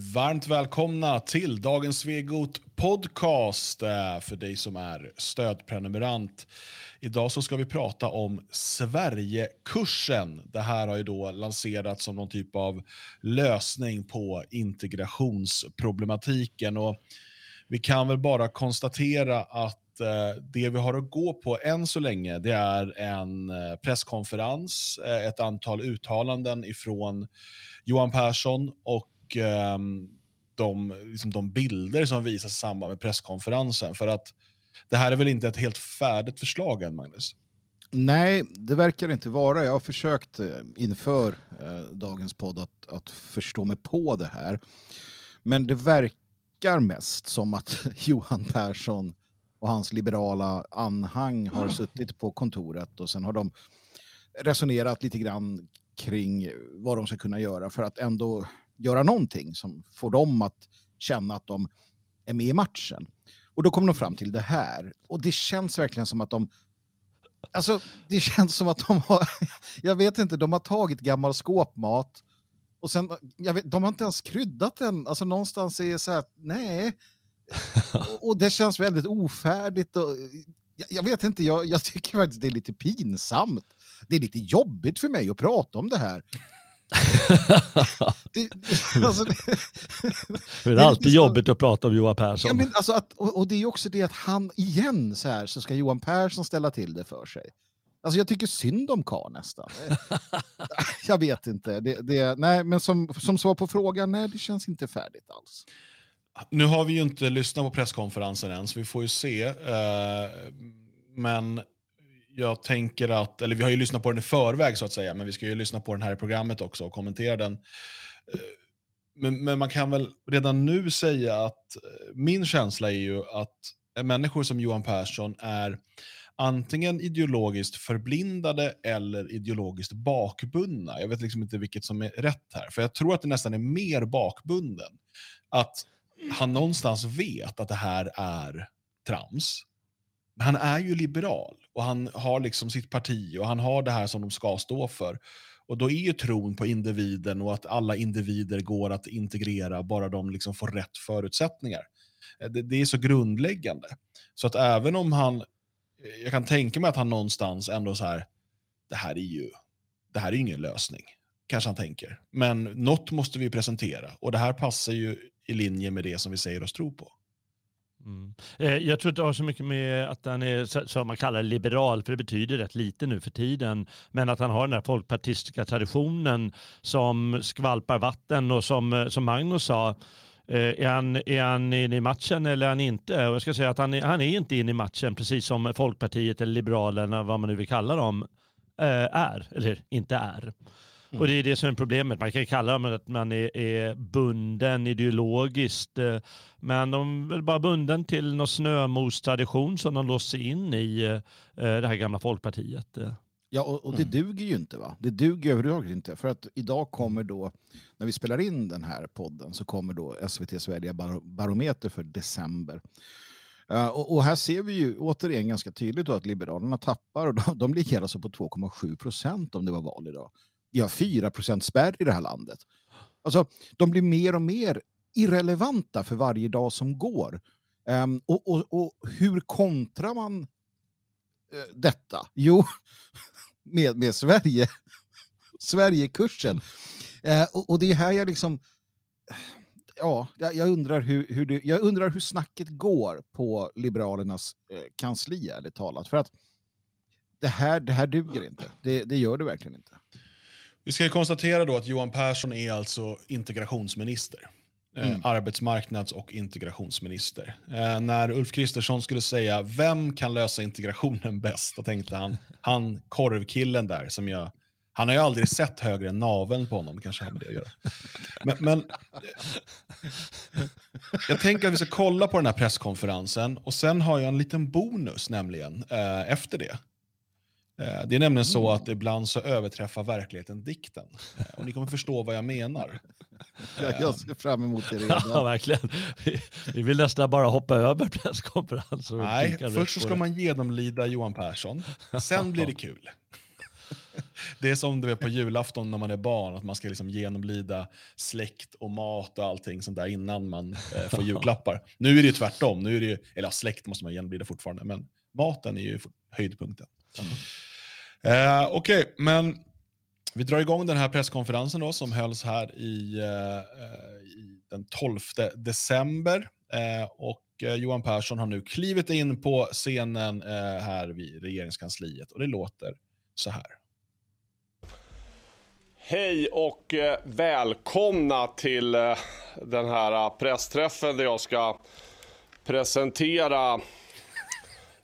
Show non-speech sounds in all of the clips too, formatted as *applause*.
Varmt välkomna till dagens Svegot podcast eh, för dig som är stödprenumerant. Idag så ska vi prata om Sverigekursen. Det här har ju då lanserats som någon typ av lösning på integrationsproblematiken. Och vi kan väl bara konstatera att eh, det vi har att gå på än så länge det är en eh, presskonferens, ett antal uttalanden ifrån Johan Persson och och eh, de, liksom de bilder som visas i samband med presskonferensen. För att det här är väl inte ett helt färdigt förslag än, Magnus? Nej, det verkar inte vara. Jag har försökt eh, inför eh, dagens podd att, att förstå mig på det här. Men det verkar mest som att *laughs* Johan Persson och hans liberala anhang har suttit på kontoret och sen har de resonerat lite grann kring vad de ska kunna göra för att ändå göra någonting som får dem att känna att de är med i matchen. Och då kommer de fram till det här. Och det känns verkligen som att de Alltså, det *laughs* känns som att de har, *laughs* jag vet inte, de har tagit gammal skåpmat och sen, vet, de har inte ens kryddat den, alltså någonstans är det så här, nej. Och, *laughs* och det känns väldigt ofärdigt och jag, jag vet inte, jag, jag tycker faktiskt det är lite pinsamt. Det är lite jobbigt för mig att prata om det här *laughs* det, *laughs* alltså, det, *laughs* det, är alltid liksom, jobbigt att prata om Johan Persson. Ja, men alltså att, och, och, det är också det att han igen så här så ska Johan Persson ställa till det för sig. Alltså jag tycker synd om Karl nästan. jag vet inte. Det, det, nej, men som, som svar på frågan, nej det känns inte färdigt alls. Nu har vi ju inte lyssnat på presskonferensen än, så vi får ju se. Uh, men jag tänker att, eller vi har ju lyssnat på den i förväg så att säga, men vi ska ju lyssna på den här i programmet också och kommentera den. Eh, men, men man kan väl redan nu säga att eh, min känsla är ju att människor som Johan Persson är antingen ideologiskt förblindade eller ideologiskt bakbundna. Jag vet liksom inte vilket som är rätt här, för jag tror att det nästan är mer bakbunden. Att han någonstans vet att det här är trams han är ju liberal och han har liksom sitt parti och han har det här som de ska stå för. Och då är ju tron på individen och att alla individer går att integrera bara de liksom får rätt förutsättningar. Eh, det, det, är så grundläggande. Så att även om han, eh, jag kan tänka mig att han någonstans ändå så här, det här är ju, det här är ingen lösning. Kanske han tänker. Men något måste vi presentera och det här passar ju i linje med det som vi säger oss tro på. Mm. Eh, jag tror inte det har så mycket med att han är, som man kallar liberal, för det betyder rätt lite nu för tiden, men att han har den här folkpartistiska traditionen som skvalpar vatten och som, eh, som Magnus sa, eh, är han, är han inne i matchen eller är han inte? Och jag ska säga att han är, han är inte inne i matchen, precis som Folkpartiet eller Liberalerna, vad man nu vill kalla dem, är, eller inte är. Mm. Och det är det som är problemet. Man kan kalla dem att man är, är bunden ideologiskt, eh, men de är bara bunden till någon snömostradition som de låser in i eh, det här gamla folkpartiet. Ja, och, och det mm. duger ju inte. va? Det duger överhuvudtaget inte. För att idag kommer då, när vi spelar in den här podden, så kommer då SVTs väljarbarometer för december. Uh, och, och, här ser vi ju återigen ganska tydligt att Liberalerna tappar och de, de ligger alltså på 2,7 procent om det var val idag vi har 4 spärr i det här landet. Alltså, de blir mer och mer irrelevanta för varje dag som går. Um, och, och, och, hur kontrar man uh, detta? Jo, *laughs* med, med Sverige. Sverigekursen. Uh, och, och det är här jag liksom... Eh, ja, jag undrar hur, hur, det, jag undrar hur snacket går på Liberalernas eh, kansli, ärligt talat. För att det här, det här duger inte. Det, det gör det verkligen inte. Vi ska konstatera då att Johan Persson är alltså integrationsminister. Eh, mm. arbetsmarknads och integrationsminister. Eh, när Ulf Kristersson skulle säga vem kan lösa integrationen *laughs* bäst, då tänkte han, han korvkillen där som jag han har ju aldrig sett högre än naveln på honom, det kanske har med det att göra. Men, men, jag tänker att vi ska kolla på den här presskonferensen och sen har jag en liten bonus nämligen eh, efter det. Eh, det är nämligen så att ibland så överträffar verkligen dikten. Eh, och ni kommer förstå vad jag menar. *laughs* Jag ser fram emot det redan. *laughs* Ja, verkligen. Vi vill nästan bara hoppa över presskonferenser. Nej, först så ska man genomlida Johan Persson. Sen blir det *laughs* kul. det är som du vet på julafton när man är barn, att man ska liksom genomlida släkt och mat och allting sånt där innan man eh, får julklappar. Nu är det tvärtom, nu är det eller ja, släkt måste man genomlida fortfarande, men maten är ju höjdpunkten. Mm. Eh, Okej, okay, men vi drar igång den här presskonferensen då, som hölls här i, eh, i den 12 december. Eh, och eh, Johan Persson har nu klivit in på scenen eh, här vid regeringskansliet och det låter så här. Hej och eh, välkomna till den här pressträffen där jag ska presentera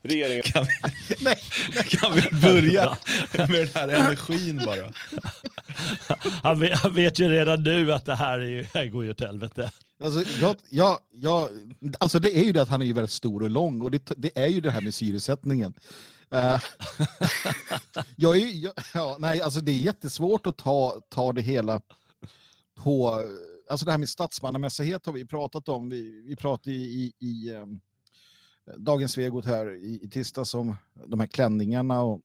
regeringen. Kan vi, *laughs* nej, kan vi börja med den här energin bara? Han vet, han vet ju redan nu att det här, är, här går ju åt helvete. Alltså, jag, jag, jag, alltså det är ju det att han är väldigt stor och lång och det, det är ju det här med syresättningen. Uh, *laughs* jag är, jag, ja, nej, alltså det är jättesvårt att ta, ta det hela på... Alltså det här med statsmannamässighet har vi pratat om. Vi, vi pratade i, i, i um, Dagens Svegot här i, i tisdags om de här klänningarna och,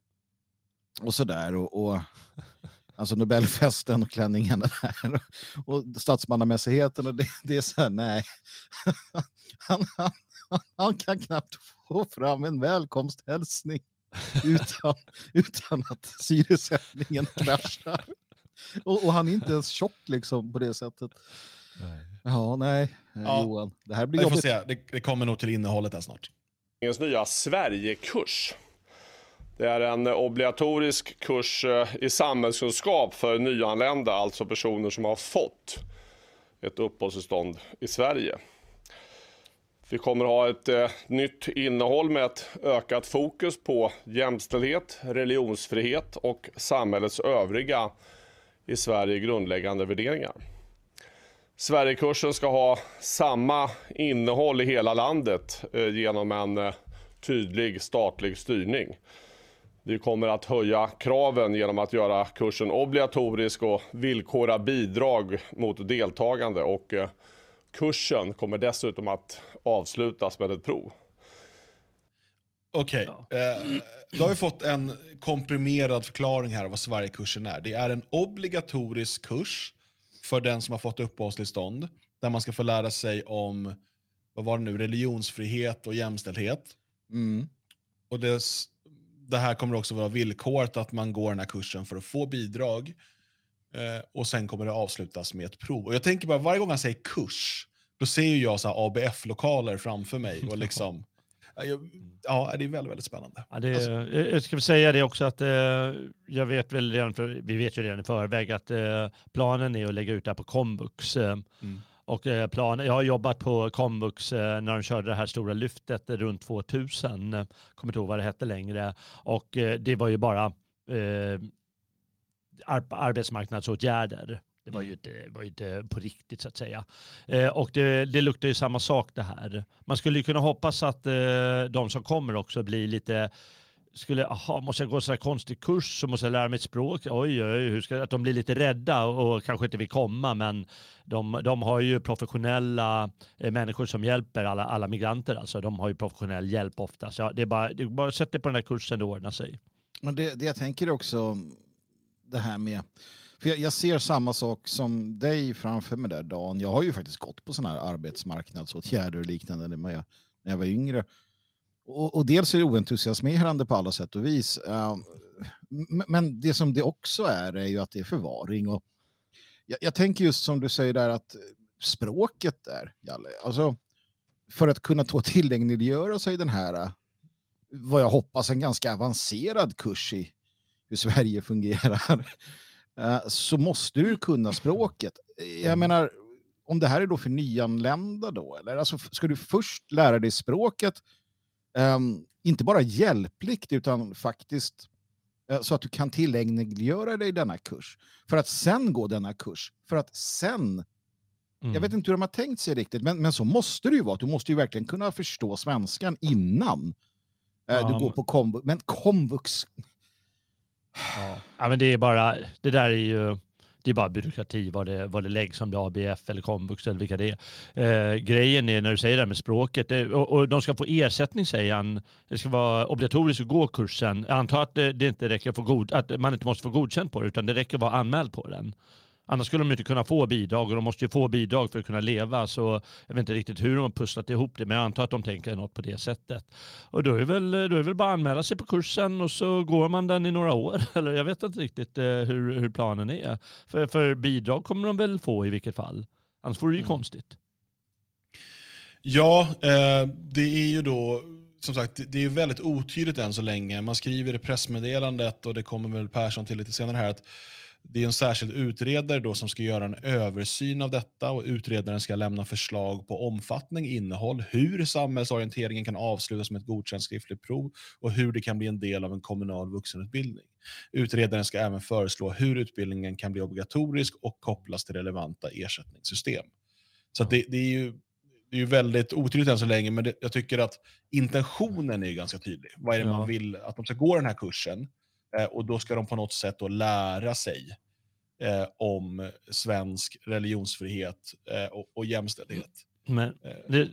och sådär. Och, och, alltså Nobelfesten och klänningarna där. Och statsmannamässigheten och det, det är så här, nej. *laughs* Han, han, han kan knappt få fram en välkomsthälsning utan, utan att syresättningen kraschar. Och, och, han är inte ens tjock liksom på det sättet. Nej. Ja, nej, ja. Johan. Det här blir jobbigt. Se. Det, det kommer nog till innehållet här snart. nya Sverigekurs. Det är en obligatorisk kurs eh, i samhällskunskap för nyanlända, alltså personer som har fått ett uppehållstillstånd i Sverige. Vi kommer ha ett eh, nytt innehåll med ett ökat fokus på jämställdhet, religionsfrihet och samhällets övriga i Sverige grundläggande värderingar. Sverigekursen ska ha samma innehåll i hela landet eh, genom en eh, tydlig statlig styrning. Vi kommer att höja kraven genom att göra kursen obligatorisk och villkora bidrag mot deltagande. Och eh, kursen kommer dessutom att avslutas med ett prov. Okej, okay. eh, då har vi fått en komprimerad förklaring här av vad Sverigekursen är. Det är en obligatorisk kurs för den som har fått uppehållstillstånd, där man ska få lära sig om vad var det nu, religionsfrihet och jämställdhet. Mm. Och det, det, här kommer också vara villkoret att man går den här kursen för att få bidrag. Eh, och sen kommer det avslutas med ett prov. Och jag tänker bara, varje gång jag säger kurs, då ser jag så ABF-lokaler framför mig. Och *laughs* liksom, ja, det är väldigt, väldigt spännande. Ja, det, alltså. Jag ska säga det också att eh, jag vet väl redan, för, vi vet ju redan i förväg att eh, planen är att lägga ut det här på komvux. Eh, mm. Och eh, planen, jag har jobbat på komvux eh, när de körde det här stora lyftet runt 2000, eh, kommer inte ihåg vad det hette längre. Och det var ju bara ar arbetsmarknadsåtgärder. Det var ju inte, var inte på riktigt så att säga. Eh, och det, det luktar ju samma sak det här. Man skulle ju kunna hoppas att eh, de som kommer också blir lite skulle, aha, måste jag gå en sån här konstig kurs så måste jag lära mig ett språk. Oj, oj, hur ska, att de blir lite rädda och kanske inte vill komma, men de, de har ju professionella eh, människor som hjälper alla, alla migranter. Alltså, de har ju professionell hjälp ofta. Så det är bara, det är bara att sätta på den här kursen, det ordnar sig. Men det, det jag tänker också, det här med för jag, jag, ser samma sak som dig framför mig där, Dan. Jag har ju faktiskt gått på sådana här arbetsmarknadsåtgärder och liknande när jag, när jag var yngre. Och, och dels är det oentusiasmerande på alla sätt och vis. Uh, men det som det också är, är ju att det är förvaring. Och jag, jag tänker just som du säger där att språket där, Jalle, alltså för att kunna ta tillgängliggöra sig den här, eh, vad jag hoppas, en ganska avancerad kurs i hur Sverige fungerar så måste du kunna språket. Jag mm. menar, om det här är då för nyanlända då, eller alltså, ska du först lära dig språket, um, inte bara hjälpligt utan faktiskt uh, så att du kan tillägnaggöra dig denna kurs, för att sen gå denna kurs, för att sen Mm. Jag vet inte hur de har tänkt sig riktigt, men, men så måste det ju vara. Du måste ju verkligen kunna förstå svenskan innan ja. du går på komvux. Men komvux, Ja. ja, men det är bara, det där är ju, Det är bara byråkrati vad det, vad det läggs om det är ABF eller komvux eller vilka det är. Eh, grejen är när du säger det här med språket det, och, och, de ska få ersättning säger han. Det ska vara obligatoriskt att gå kursen. Jag antar att det, det inte räcker att, få god, att man inte måste få godkänt på det utan det räcker att vara anmäld på den. Annars skulle de inte kunna få bidrag och de måste ju få bidrag för att kunna leva. Så jag vet inte riktigt hur de har pusslat ihop det men jag antar att de tänker något på det sättet. Och då är, väl, då är väl bara att anmäla sig på kursen och så går man den i några år. *laughs* Eller jag vet inte riktigt eh, hur, hur planen är. För, för bidrag kommer de väl få i vilket fall. Annars vore det ju mm. konstigt. Ja, eh, det är ju då som sagt, det är väldigt otydligt än så länge. Man skriver i pressmeddelandet och det kommer väl Persson till lite senare här att det är en särskild utredare då som ska göra en översyn av detta och utredaren ska lämna förslag på omfattning, innehåll, hur samhällsorienteringen kan avslutas med ett godkänt skriftligt prov och hur det kan bli en del av en kommunal vuxenutbildning. Utredaren ska även föreslå hur utbildningen kan bli obligatorisk och kopplas till relevanta ersättningssystem. Så det, det, är ju, det är ju väldigt otydligt än så länge, men det, jag tycker att intentionen är ganska tydlig. Vad är det ja. man vill att de ska gå den här kursen? Eh, och då ska de på något sätt då lära sig eh, om svensk religionsfrihet eh, och, och jämställdhet. Men eh. det,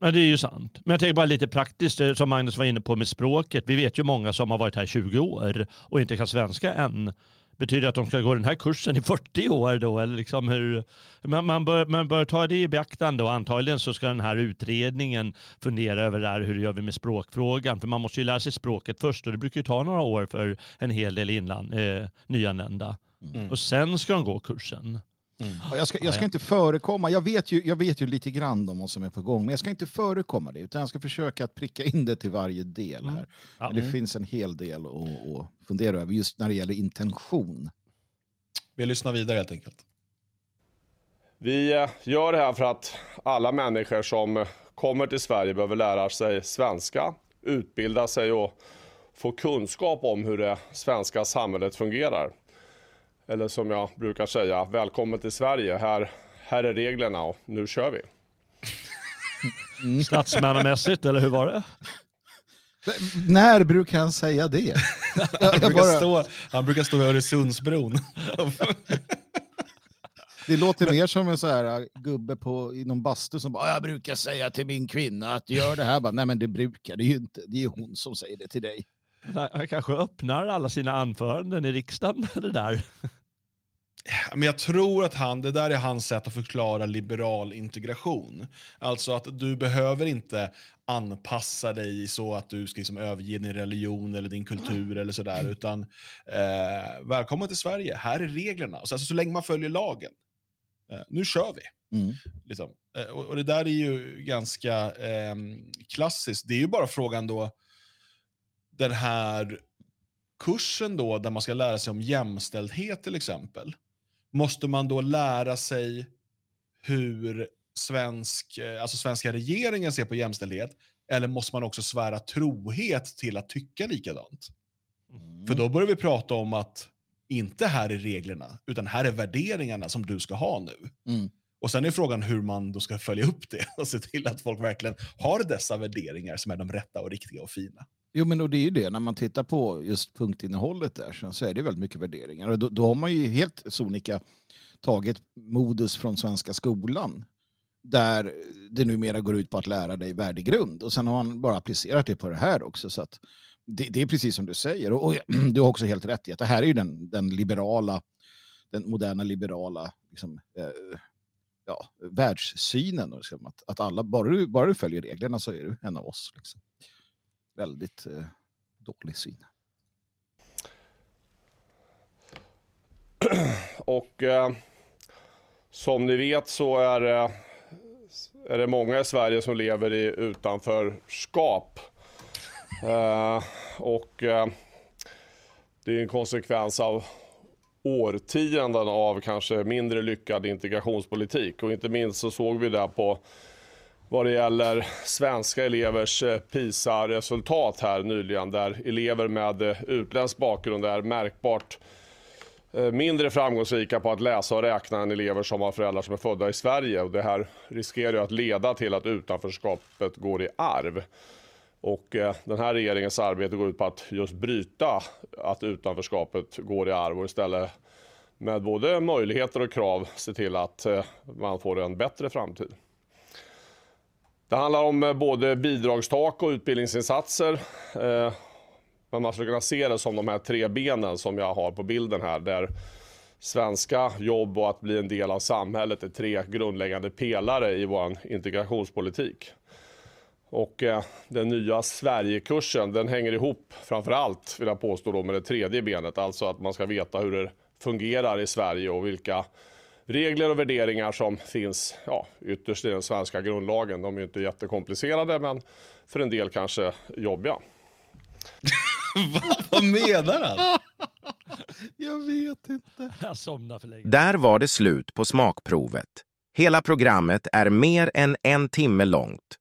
men det är ju sant. Men jag tänker bara lite praktiskt, eh, som Magnus var inne på med språket. Vi vet ju många som har varit här 20 år och inte kan svenska än. Betyder att de ska gå den här kursen i 40 år då? Eller liksom hur, man, man, bör, man bör ta det i beaktande och antagligen så ska den här utredningen fundera över det här, hur gör vi med språkfrågan? För man måste ju lära sig språket först och det brukar ju ta några år för en hel del inland, eh, nyanlända. Mm. Och sen ska de gå kursen. Mm. Jag, ska, jag ska inte förekomma, jag vet, ju, jag vet ju lite grann om vad som är på gång, men jag ska inte förekomma det, utan jag ska försöka att pricka in det till varje del mm. här. Mm. Ja. Det finns en hel del att, att fundera över, just när det gäller intention. Vi lyssnar vidare helt enkelt. Vi eh, gör det här för att alla människor som kommer till Sverige behöver lära sig svenska, utbilda sig och få kunskap om hur det svenska samhället fungerar. Eller som jag brukar säga, välkommen till Sverige. Här, här är reglerna och nu kör vi. Mm. Statsmannamässigt, eller hur var det? När brukar han säga det? *laughs* han, brukar bara... stå, han brukar stå vid Öresundsbron. *laughs* Det låter mer som en så här äh, gubbe på, i någon bastu som bara, jag brukar säga till min kvinna att gör det här. Bara, Nej men det brukar det är ju inte, det är hon som säger det till dig. Han kanske öppnar alla sina anföranden i riksdagen det där. Men jag tror att han, det där är hans sätt att förklara liberal integration. Alltså att du behöver inte anpassa dig så att du ska liksom överge din religion eller din kultur eller sådär. Utan eh, välkommen till Sverige, här är reglerna. Och så, alltså, så länge man följer lagen. Eh, nu kör vi. Mm. Liksom. Eh, och, och, det där är ju ganska eh, klassiskt. Det är ju bara frågan då, den här kursen då där man ska lära sig om jämställdhet till exempel. Måste man då lära sig hur svensk, eh, alltså svenska regeringen ser på jämställdhet? Eller måste man också svära trohet till att tycka likadant? Mm. För då börjar vi prata om att inte här är reglerna, utan här är värderingarna som du ska ha nu. Mm. Och sen är frågan hur man då ska följa upp det *laughs* och se till att folk verkligen har dessa värderingar som är de rätta och riktiga och fina. Jo, men och det är ju det. När man tittar på just punktinnehållet där så är det väldigt mycket värderingar. Och då, då har man ju helt sonika tagit modus från svenska skolan där det numera går ut på att lära dig värdegrund. Och sen har man bara applicerat det på det här också. Så att det, det är precis som du säger. Och, och, *clears throat* du har också helt rätt i att det här är ju den, den liberala, den moderna liberala liksom, eh, ja, världssynen. Liksom, att, att alla, bara du, bara du följer reglerna så är du en av oss. Liksom väldigt eh, dålig syn. *clears throat* Och eh, som ni vet så är, eh, är det många i Sverige som lever i utanförskap. *laughs* Eh, och eh, det är en konsekvens av årtionden av kanske mindre lyckad integrationspolitik. Och inte minst så såg vi det på vad det gäller svenska elevers eh, PISA-resultat här nyligen där elever med eh, utländsk bakgrund är märkbart eh, mindre framgångsrika på att läsa och räkna än elever som har föräldrar som är födda i Sverige. Och det här riskerar ju att leda till att utanförskapet går i arv. Och den här regeringens arbete går ut på att just bryta att utanförskapet går i arv och istället med både möjligheter och krav se till att man får en bättre framtid. Det handlar om eh, både bidragstak och utbildningsinsatser. Eh, men man skulle kunna se det som de här tre benen som jag har på bilden här. Där svenska, jobb och att bli en del av samhället är tre grundläggande pelare i vår integrationspolitik. Och eh, den nya Sverigekursen den hänger ihop framför allt vill jag påstå då, med det tredje benet. Alltså att man ska veta hur det fungerar i Sverige och vilka regler och värderingar som finns ja, ytterst i den svenska grundlagen. De är ju inte jättekomplicerade men för en del kanske jobbiga. *laughs* Vad menar han? Jag vet inte. Jag somnar för länge. Där var det slut på smakprovet. Hela programmet är mer än en timme långt.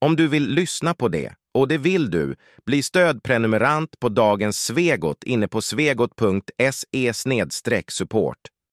Om du vill lyssna på det, och det vill du, bli stödprenumerant på dagens Svegot inne på svegot.se support.